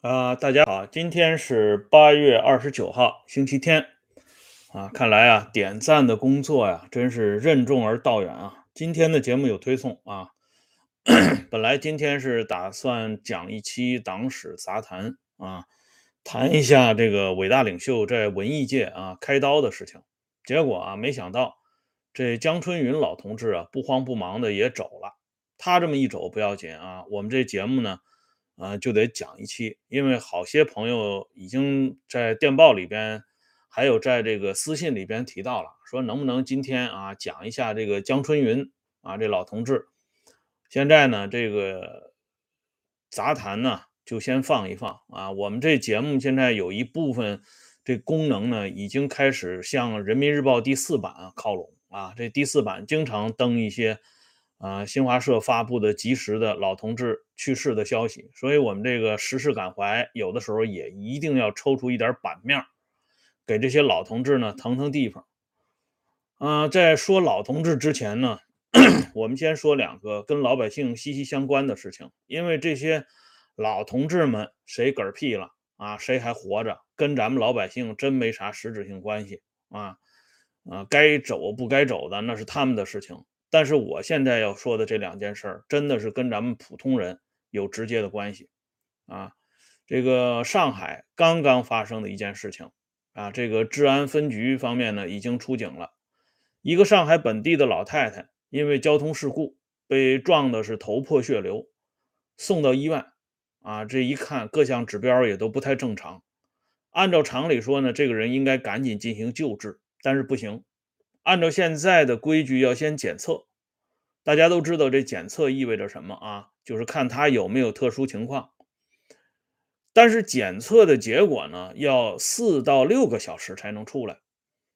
啊，大家好，今天是八月二十九号，星期天啊。看来啊，点赞的工作呀，真是任重而道远啊。今天的节目有推送啊，本来今天是打算讲一期党史杂谈啊，谈一下这个伟大领袖在文艺界啊开刀的事情。结果啊，没想到这江春云老同志啊，不慌不忙的也走了。他这么一走不要紧啊，我们这节目呢。啊，就得讲一期，因为好些朋友已经在电报里边，还有在这个私信里边提到了，说能不能今天啊讲一下这个江春云啊这老同志。现在呢，这个杂谈呢就先放一放啊。我们这节目现在有一部分这功能呢，已经开始向人民日报第四版靠拢啊。这第四版经常登一些。啊，新华社发布的及时的老同志去世的消息，所以我们这个时事感怀有的时候也一定要抽出一点版面，给这些老同志呢腾腾地方。啊，在说老同志之前呢，我们先说两个跟老百姓息息相关的事情，因为这些老同志们谁嗝屁了啊，谁还活着，跟咱们老百姓真没啥实质性关系啊啊，该走不该走的那是他们的事情。但是我现在要说的这两件事儿，真的是跟咱们普通人有直接的关系啊！这个上海刚刚发生的一件事情啊，这个治安分局方面呢已经出警了，一个上海本地的老太太因为交通事故被撞的是头破血流，送到医院啊，这一看各项指标也都不太正常，按照常理说呢，这个人应该赶紧进行救治，但是不行。按照现在的规矩，要先检测。大家都知道这检测意味着什么啊？就是看他有没有特殊情况。但是检测的结果呢，要四到六个小时才能出来。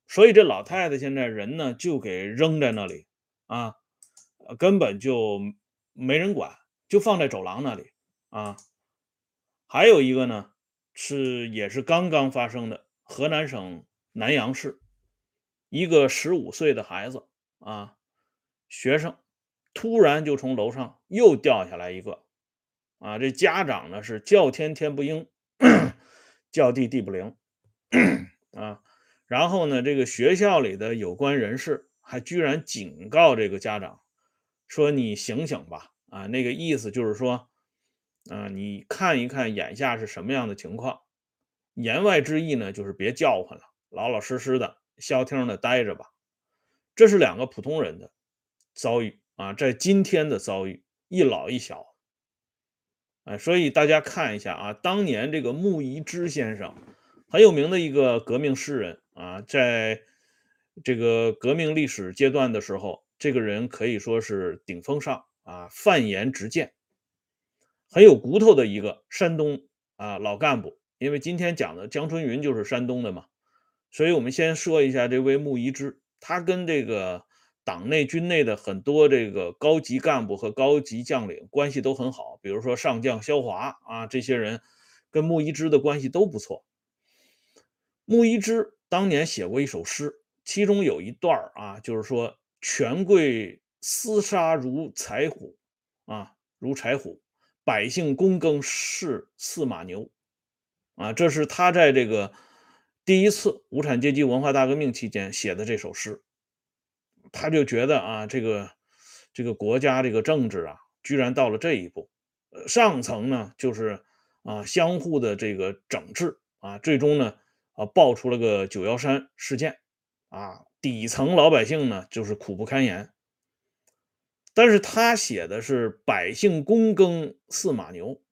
所以这老太太现在人呢，就给扔在那里啊，根本就没人管，就放在走廊那里啊。还有一个呢，是也是刚刚发生的，河南省南阳市。一个十五岁的孩子啊，学生突然就从楼上又掉下来一个啊！这家长呢是叫天天不应，叫地地不灵啊！然后呢，这个学校里的有关人士还居然警告这个家长说：“你醒醒吧！”啊，那个意思就是说，啊，你看一看眼下是什么样的情况。言外之意呢，就是别叫唤了，老老实实的。消停的待着吧，这是两个普通人的遭遇啊，在今天的遭遇，一老一小，哎，所以大家看一下啊，当年这个穆宜之先生很有名的一个革命诗人啊，在这个革命历史阶段的时候，这个人可以说是顶峰上啊，犯言直谏，很有骨头的一个山东啊老干部，因为今天讲的江春云就是山东的嘛。所以，我们先说一下这位穆宜之，他跟这个党内、军内的很多这个高级干部和高级将领关系都很好，比如说上将萧华啊，这些人跟穆宜之的关系都不错。穆宜之当年写过一首诗，其中有一段啊，就是说“权贵厮杀如柴虎，啊，如柴虎；百姓躬耕是似马牛。”啊，这是他在这个。第一次无产阶级文化大革命期间写的这首诗，他就觉得啊，这个这个国家这个政治啊，居然到了这一步，上层呢就是啊相互的这个整治啊，最终呢啊爆出了个九幺三事件啊，底层老百姓呢就是苦不堪言。但是他写的是百姓躬耕似马牛，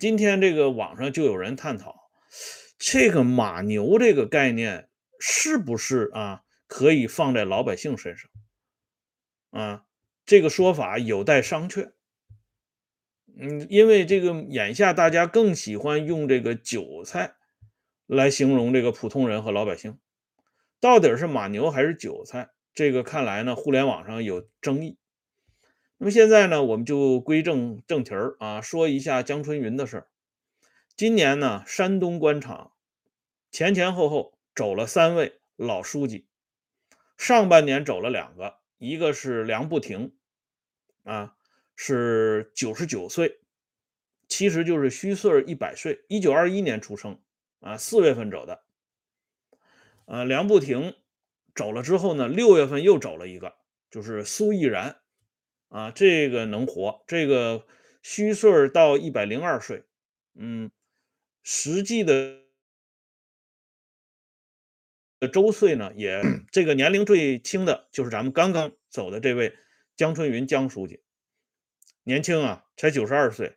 今天这个网上就有人探讨。这个马牛这个概念是不是啊可以放在老百姓身上啊？这个说法有待商榷。嗯，因为这个眼下大家更喜欢用这个韭菜来形容这个普通人和老百姓，到底是马牛还是韭菜？这个看来呢，互联网上有争议。那么现在呢，我们就归正正题儿啊，说一下江春云的事儿。今年呢，山东官场前前后后走了三位老书记，上半年走了两个，一个是梁不停，啊，是九十九岁，其实就是虚岁一百岁，一九二一年出生啊，四月份走的。呃，梁不停走了之后呢，六月份又走了一个，就是苏毅然啊，这个能活，这个虚岁到一百零二岁，嗯，实际的周岁呢，也这个年龄最轻的就是咱们刚刚走的这位江春云江书记，年轻啊，才九十二岁，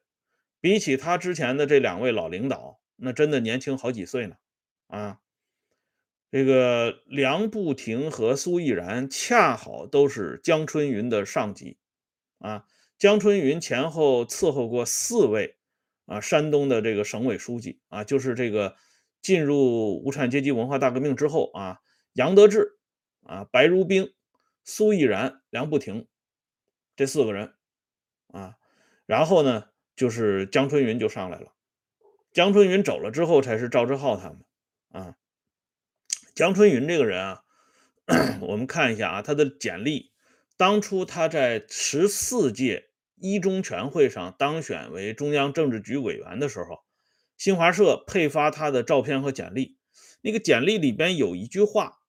比起他之前的这两位老领导，那真的年轻好几岁呢，啊。这个梁不停和苏毅然恰好都是江春云的上级，啊，江春云前后伺候过四位啊山东的这个省委书记啊，就是这个进入无产阶级文化大革命之后啊，杨得志啊、白如冰、苏毅然、梁不停这四个人啊，然后呢就是江春云就上来了，江春云走了之后才是赵志浩他们啊。江春云这个人啊，我们看一下啊，他的简历。当初他在十四届一中全会上当选为中央政治局委员的时候，新华社配发他的照片和简历。那个简历里边有一句话，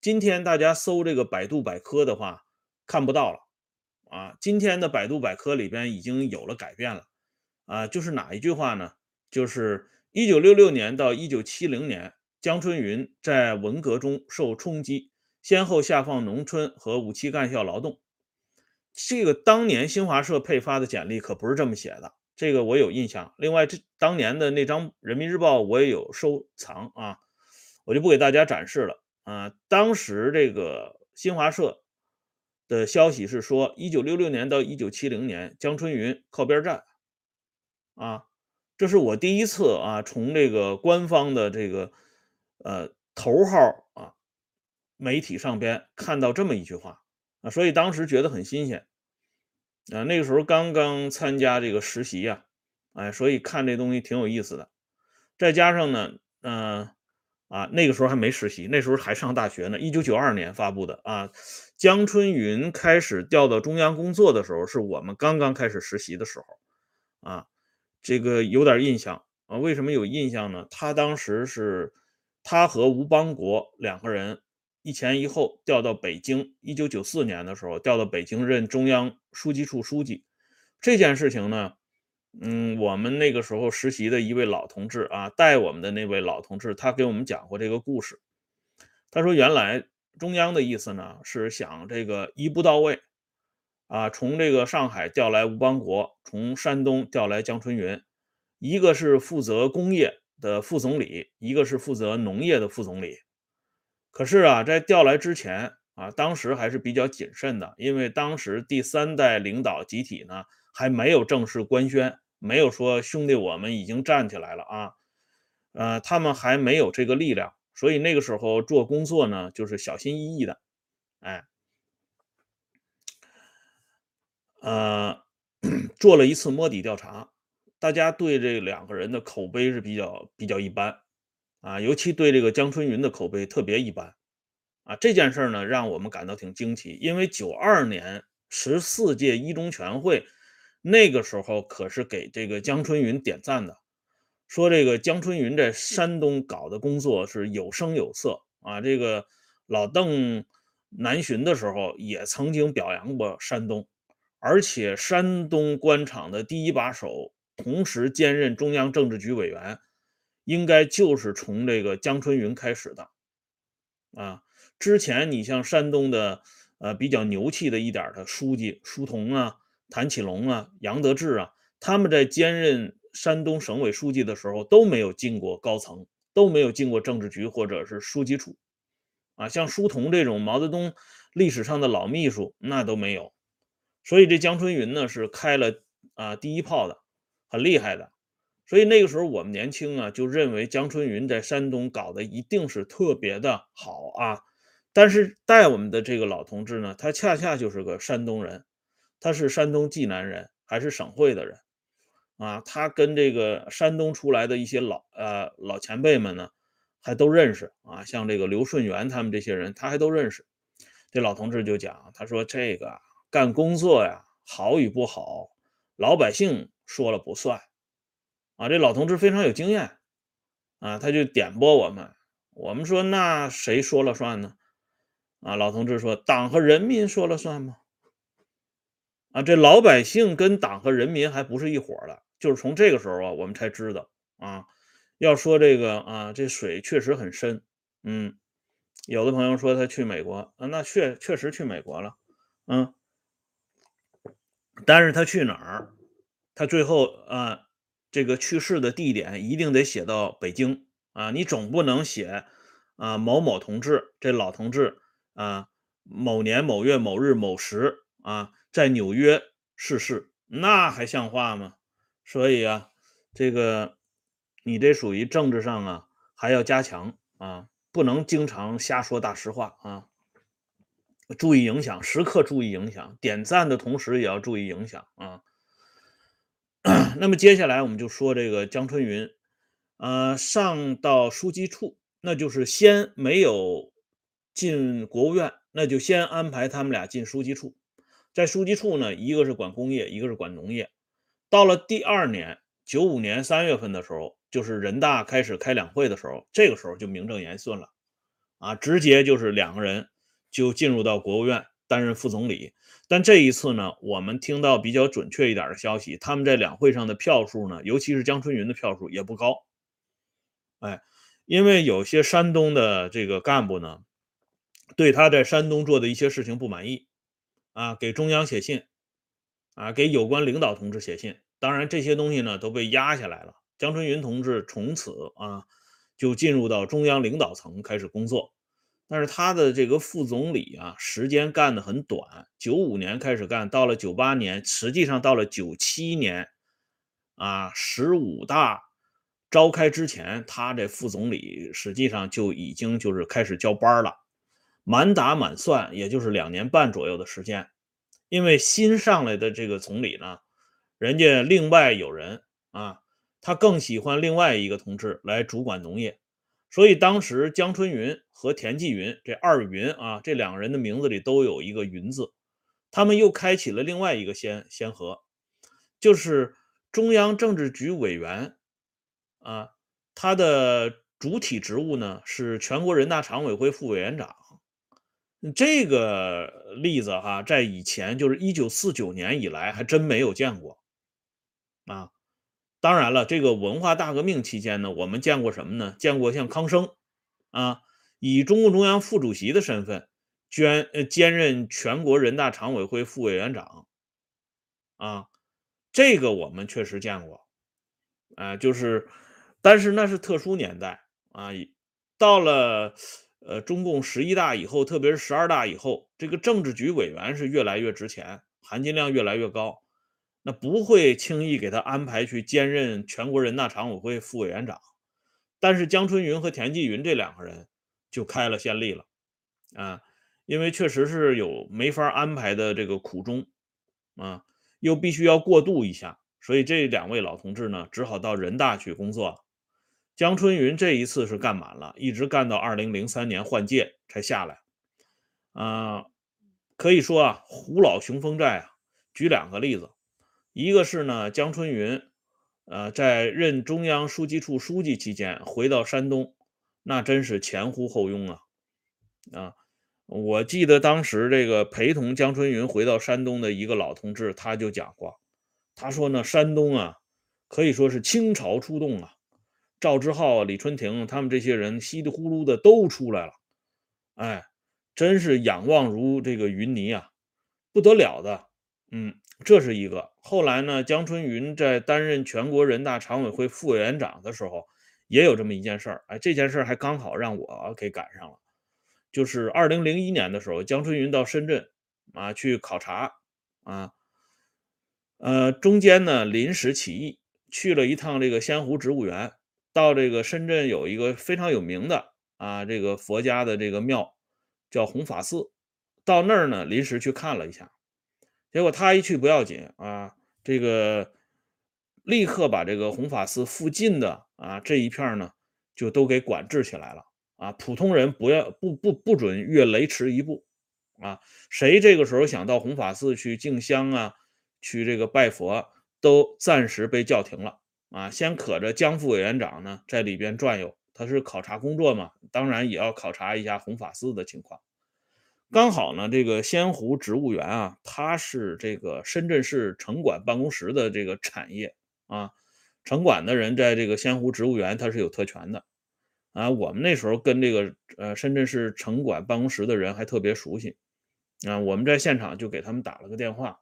今天大家搜这个百度百科的话看不到了啊。今天的百度百科里边已经有了改变了啊，就是哪一句话呢？就是一九六六年到一九七零年。江春云在文革中受冲击，先后下放农村和五七干校劳动。这个当年新华社配发的简历可不是这么写的，这个我有印象。另外，这当年的那张《人民日报》我也有收藏啊，我就不给大家展示了啊。当时这个新华社的消息是说，一九六六年到一九七零年，江春云靠边站啊。这是我第一次啊，从这个官方的这个。呃，头号啊，媒体上边看到这么一句话啊，所以当时觉得很新鲜啊。那个时候刚刚参加这个实习呀，哎，所以看这东西挺有意思的。再加上呢，嗯啊，那个时候还没实习，那时候还上大学呢。一九九二年发布的啊，江春云开始调到中央工作的时候，是我们刚刚开始实习的时候啊，这个有点印象啊。为什么有印象呢？他当时是。他和吴邦国两个人一前一后调到北京。一九九四年的时候，调到北京任中央书记处书记。这件事情呢，嗯，我们那个时候实习的一位老同志啊，带我们的那位老同志，他给我们讲过这个故事。他说，原来中央的意思呢，是想这个一步到位啊，从这个上海调来吴邦国，从山东调来江春云，一个是负责工业。的副总理，一个是负责农业的副总理。可是啊，在调来之前啊，当时还是比较谨慎的，因为当时第三代领导集体呢还没有正式官宣，没有说兄弟我们已经站起来了啊，呃，他们还没有这个力量，所以那个时候做工作呢就是小心翼翼的，哎，呃，做了一次摸底调查。大家对这两个人的口碑是比较比较一般，啊，尤其对这个江春云的口碑特别一般，啊，这件事呢让我们感到挺惊奇，因为九二年十四届一中全会那个时候可是给这个江春云点赞的，说这个江春云在山东搞的工作是有声有色啊，这个老邓南巡的时候也曾经表扬过山东，而且山东官场的第一把手。同时兼任中央政治局委员，应该就是从这个江春云开始的啊。之前你像山东的呃比较牛气的一点的书记舒同啊、谭启龙啊、杨得志啊，他们在兼任山东省委书记的时候都没有进过高层，都没有进过政治局或者是书记处啊。像舒同这种毛泽东历史上的老秘书那都没有，所以这江春云呢是开了啊第一炮的。很厉害的，所以那个时候我们年轻啊，就认为江春云在山东搞的一定是特别的好啊。但是带我们的这个老同志呢，他恰恰就是个山东人，他是山东济南人，还是省会的人啊。他跟这个山东出来的一些老呃老前辈们呢，还都认识啊，像这个刘顺元他们这些人，他还都认识。这老同志就讲，他说这个干工作呀，好与不好，老百姓。说了不算啊，这老同志非常有经验啊，他就点拨我们。我们说那谁说了算呢？啊，老同志说党和人民说了算吗？啊，这老百姓跟党和人民还不是一伙的。就是从这个时候啊，我们才知道啊，要说这个啊，这水确实很深。嗯，有的朋友说他去美国啊，那确确实去美国了。嗯，但是他去哪儿？他最后啊，这个去世的地点一定得写到北京啊，你总不能写啊某某同志，这老同志啊，某年某月某日某时啊，在纽约逝世，那还像话吗？所以啊，这个你这属于政治上啊，还要加强啊，不能经常瞎说大实话啊，注意影响，时刻注意影响，点赞的同时也要注意影响啊。那么接下来我们就说这个江春云，呃，上到书记处，那就是先没有进国务院，那就先安排他们俩进书记处，在书记处呢，一个是管工业，一个是管农业。到了第二年，九五年三月份的时候，就是人大开始开两会的时候，这个时候就名正言顺了，啊，直接就是两个人就进入到国务院担任副总理。但这一次呢，我们听到比较准确一点的消息，他们在两会上的票数呢，尤其是江春云的票数也不高，哎，因为有些山东的这个干部呢，对他在山东做的一些事情不满意，啊，给中央写信，啊，给有关领导同志写信。当然，这些东西呢都被压下来了。江春云同志从此啊就进入到中央领导层开始工作，但是他的这个副总理啊时间干得很短，九五年开始干，到了九八年，实际上到了九七年啊十五大召开之前，他这副总理实际上就已经就是开始交班了，满打满算也就是两年半左右的时间，因为新上来的这个总理呢。人家另外有人啊，他更喜欢另外一个同志来主管农业，所以当时江春云和田纪云这二云啊，这两个人的名字里都有一个“云”字，他们又开启了另外一个先先河，就是中央政治局委员啊，他的主体职务呢是全国人大常委会副委员长。这个例子哈，在以前就是一九四九年以来还真没有见过。啊，当然了，这个文化大革命期间呢，我们见过什么呢？见过像康生，啊，以中共中央副主席的身份兼呃兼任全国人大常委会副委员长，啊，这个我们确实见过，啊，就是，但是那是特殊年代啊，到了呃中共十一大以后，特别是十二大以后，这个政治局委员是越来越值钱，含金量越来越高。那不会轻易给他安排去兼任全国人大常委会副委员长，但是江春云和田纪云这两个人就开了先例了，啊，因为确实是有没法安排的这个苦衷，啊，又必须要过渡一下，所以这两位老同志呢，只好到人大去工作了。江春云这一次是干满了，一直干到二零零三年换届才下来，啊，可以说啊，虎老雄风寨啊，举两个例子。一个是呢，江春云，呃，在任中央书记处书记期间回到山东，那真是前呼后拥啊！啊，我记得当时这个陪同江春云回到山东的一个老同志，他就讲过，他说呢，山东啊，可以说是倾巢出动啊，赵之浩、李春亭他们这些人稀里呼噜的都出来了，哎，真是仰望如这个云霓啊，不得了的，嗯。这是一个。后来呢，江春云在担任全国人大常委会副委员长的时候，也有这么一件事儿。哎，这件事儿还刚好让我给赶上了。就是二零零一年的时候，江春云到深圳啊去考察啊，呃，中间呢临时起意去了一趟这个仙湖植物园，到这个深圳有一个非常有名的啊这个佛家的这个庙叫弘法寺，到那儿呢临时去看了一下。结果他一去不要紧啊，这个立刻把这个弘法寺附近的啊这一片呢，就都给管制起来了啊！普通人不要不不不准越雷池一步啊！谁这个时候想到弘法寺去敬香啊，去这个拜佛，都暂时被叫停了啊，先可着江副委员长呢在里边转悠，他是考察工作嘛，当然也要考察一下弘法寺的情况。刚好呢，这个仙湖植物园啊，它是这个深圳市城管办公室的这个产业啊，城管的人在这个仙湖植物园他是有特权的啊。我们那时候跟这个呃深圳市城管办公室的人还特别熟悉啊，我们在现场就给他们打了个电话，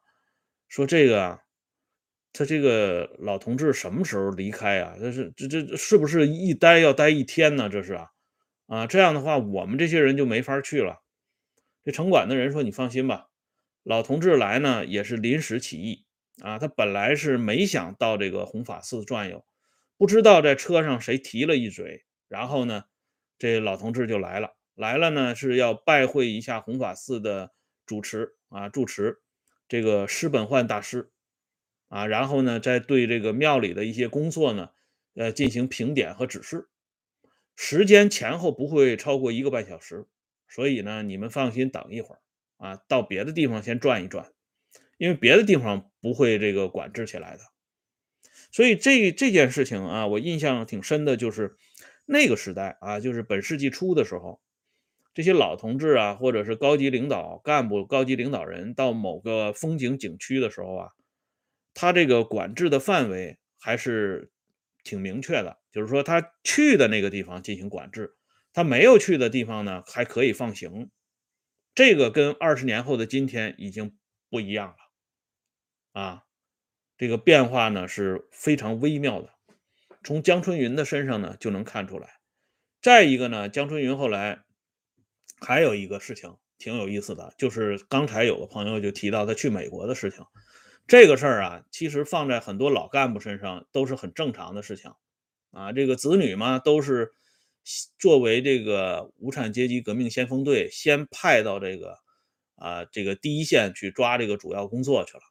说这个啊他这个老同志什么时候离开啊？这是这这是不是一待要待一天呢？这是啊啊，这样的话我们这些人就没法去了。这城管的人说：“你放心吧，老同志来呢也是临时起意啊。他本来是没想到这个弘法寺转悠，不知道在车上谁提了一嘴，然后呢，这老同志就来了。来了呢是要拜会一下弘法寺的主持啊，住持这个施本焕大师啊，然后呢再对这个庙里的一些工作呢，呃进行评点和指示。时间前后不会超过一个半小时。”所以呢，你们放心等一会儿啊，到别的地方先转一转，因为别的地方不会这个管制起来的。所以这这件事情啊，我印象挺深的，就是那个时代啊，就是本世纪初的时候，这些老同志啊，或者是高级领导干部、高级领导人到某个风景景区的时候啊，他这个管制的范围还是挺明确的，就是说他去的那个地方进行管制。他没有去的地方呢，还可以放行，这个跟二十年后的今天已经不一样了，啊，这个变化呢是非常微妙的，从江春云的身上呢就能看出来。再一个呢，江春云后来还有一个事情挺有意思的，就是刚才有个朋友就提到他去美国的事情，这个事儿啊，其实放在很多老干部身上都是很正常的事情，啊，这个子女嘛都是。作为这个无产阶级革命先锋队，先派到这个啊这个第一线去抓这个主要工作去了。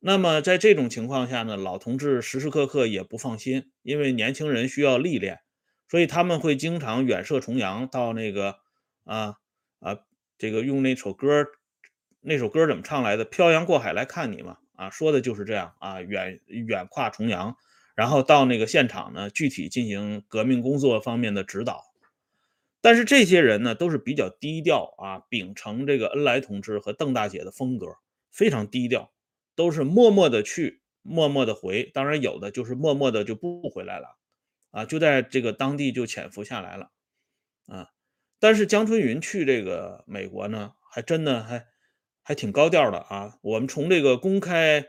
那么在这种情况下呢，老同志时时刻刻也不放心，因为年轻人需要历练，所以他们会经常远涉重洋到那个啊啊这个用那首歌，那首歌怎么唱来的？漂洋过海来看你嘛啊，说的就是这样啊，远远跨重洋。然后到那个现场呢，具体进行革命工作方面的指导。但是这些人呢，都是比较低调啊，秉承这个恩来同志和邓大姐的风格，非常低调，都是默默的去，默默的回。当然有的就是默默的就不回来了，啊，就在这个当地就潜伏下来了，啊。但是江春云去这个美国呢，还真的还还挺高调的啊。我们从这个公开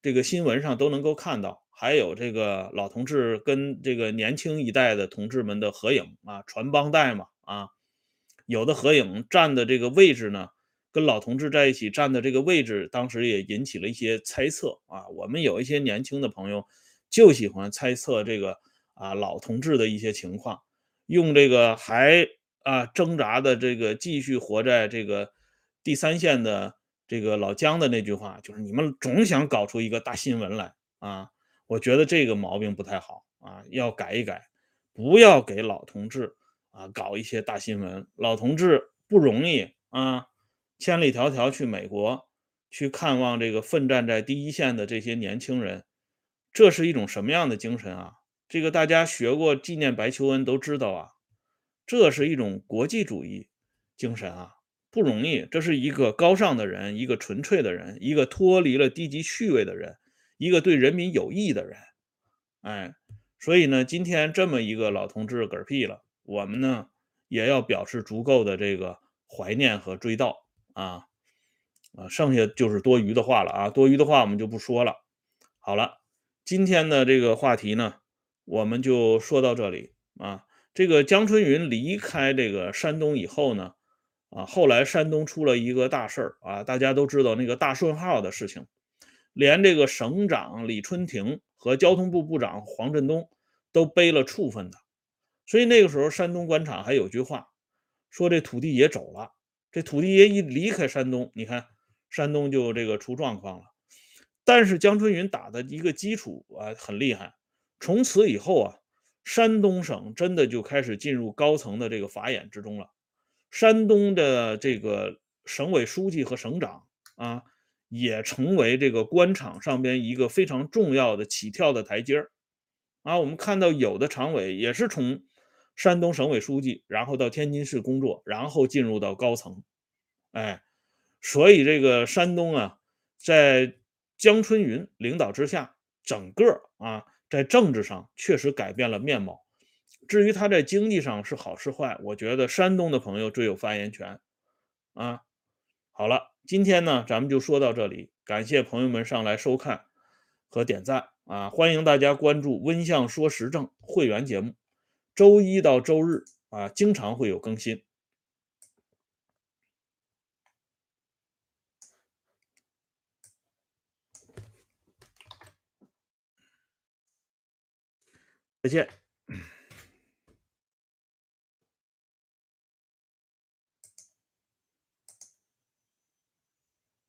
这个新闻上都能够看到。还有这个老同志跟这个年轻一代的同志们的合影啊，传帮带嘛啊，有的合影站的这个位置呢，跟老同志在一起站的这个位置，当时也引起了一些猜测啊。我们有一些年轻的朋友就喜欢猜测这个啊老同志的一些情况，用这个还啊挣扎的这个继续活在这个第三线的这个老姜的那句话，就是你们总想搞出一个大新闻来啊。我觉得这个毛病不太好啊，要改一改，不要给老同志啊搞一些大新闻。老同志不容易啊，千里迢迢去美国去看望这个奋战在第一线的这些年轻人，这是一种什么样的精神啊？这个大家学过纪念白求恩都知道啊，这是一种国际主义精神啊，不容易。这是一个高尚的人，一个纯粹的人，一个脱离了低级趣味的人。一个对人民有益的人，哎，所以呢，今天这么一个老同志嗝屁了，我们呢也要表示足够的这个怀念和追悼啊啊，剩下就是多余的话了啊，多余的话我们就不说了。好了，今天的这个话题呢，我们就说到这里啊。这个江春云离开这个山东以后呢，啊，后来山东出了一个大事儿啊，大家都知道那个大顺号的事情。连这个省长李春亭和交通部部长黄振东都背了处分的，所以那个时候山东官场还有句话，说这土地爷走了，这土地爷一离开山东，你看山东就这个出状况了。但是江春云打的一个基础啊很厉害，从此以后啊，山东省真的就开始进入高层的这个法眼之中了。山东的这个省委书记和省长啊。也成为这个官场上边一个非常重要的起跳的台阶儿，啊，我们看到有的常委也是从山东省委书记，然后到天津市工作，然后进入到高层，哎，所以这个山东啊，在江春云领导之下，整个啊在政治上确实改变了面貌。至于他在经济上是好是坏，我觉得山东的朋友最有发言权啊。好了，今天呢，咱们就说到这里，感谢朋友们上来收看和点赞啊！欢迎大家关注“温相说时政”会员节目，周一到周日啊，经常会有更新。再见。